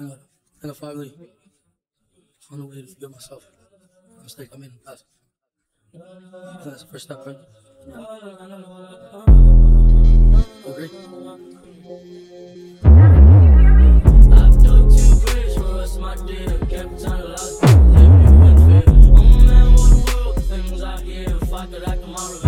I got, I finally found a way to forgive myself. The mistake I made in the past. That's the first step, right? Agree? My day. Kept in fear. Man world, things I hear. If I could act on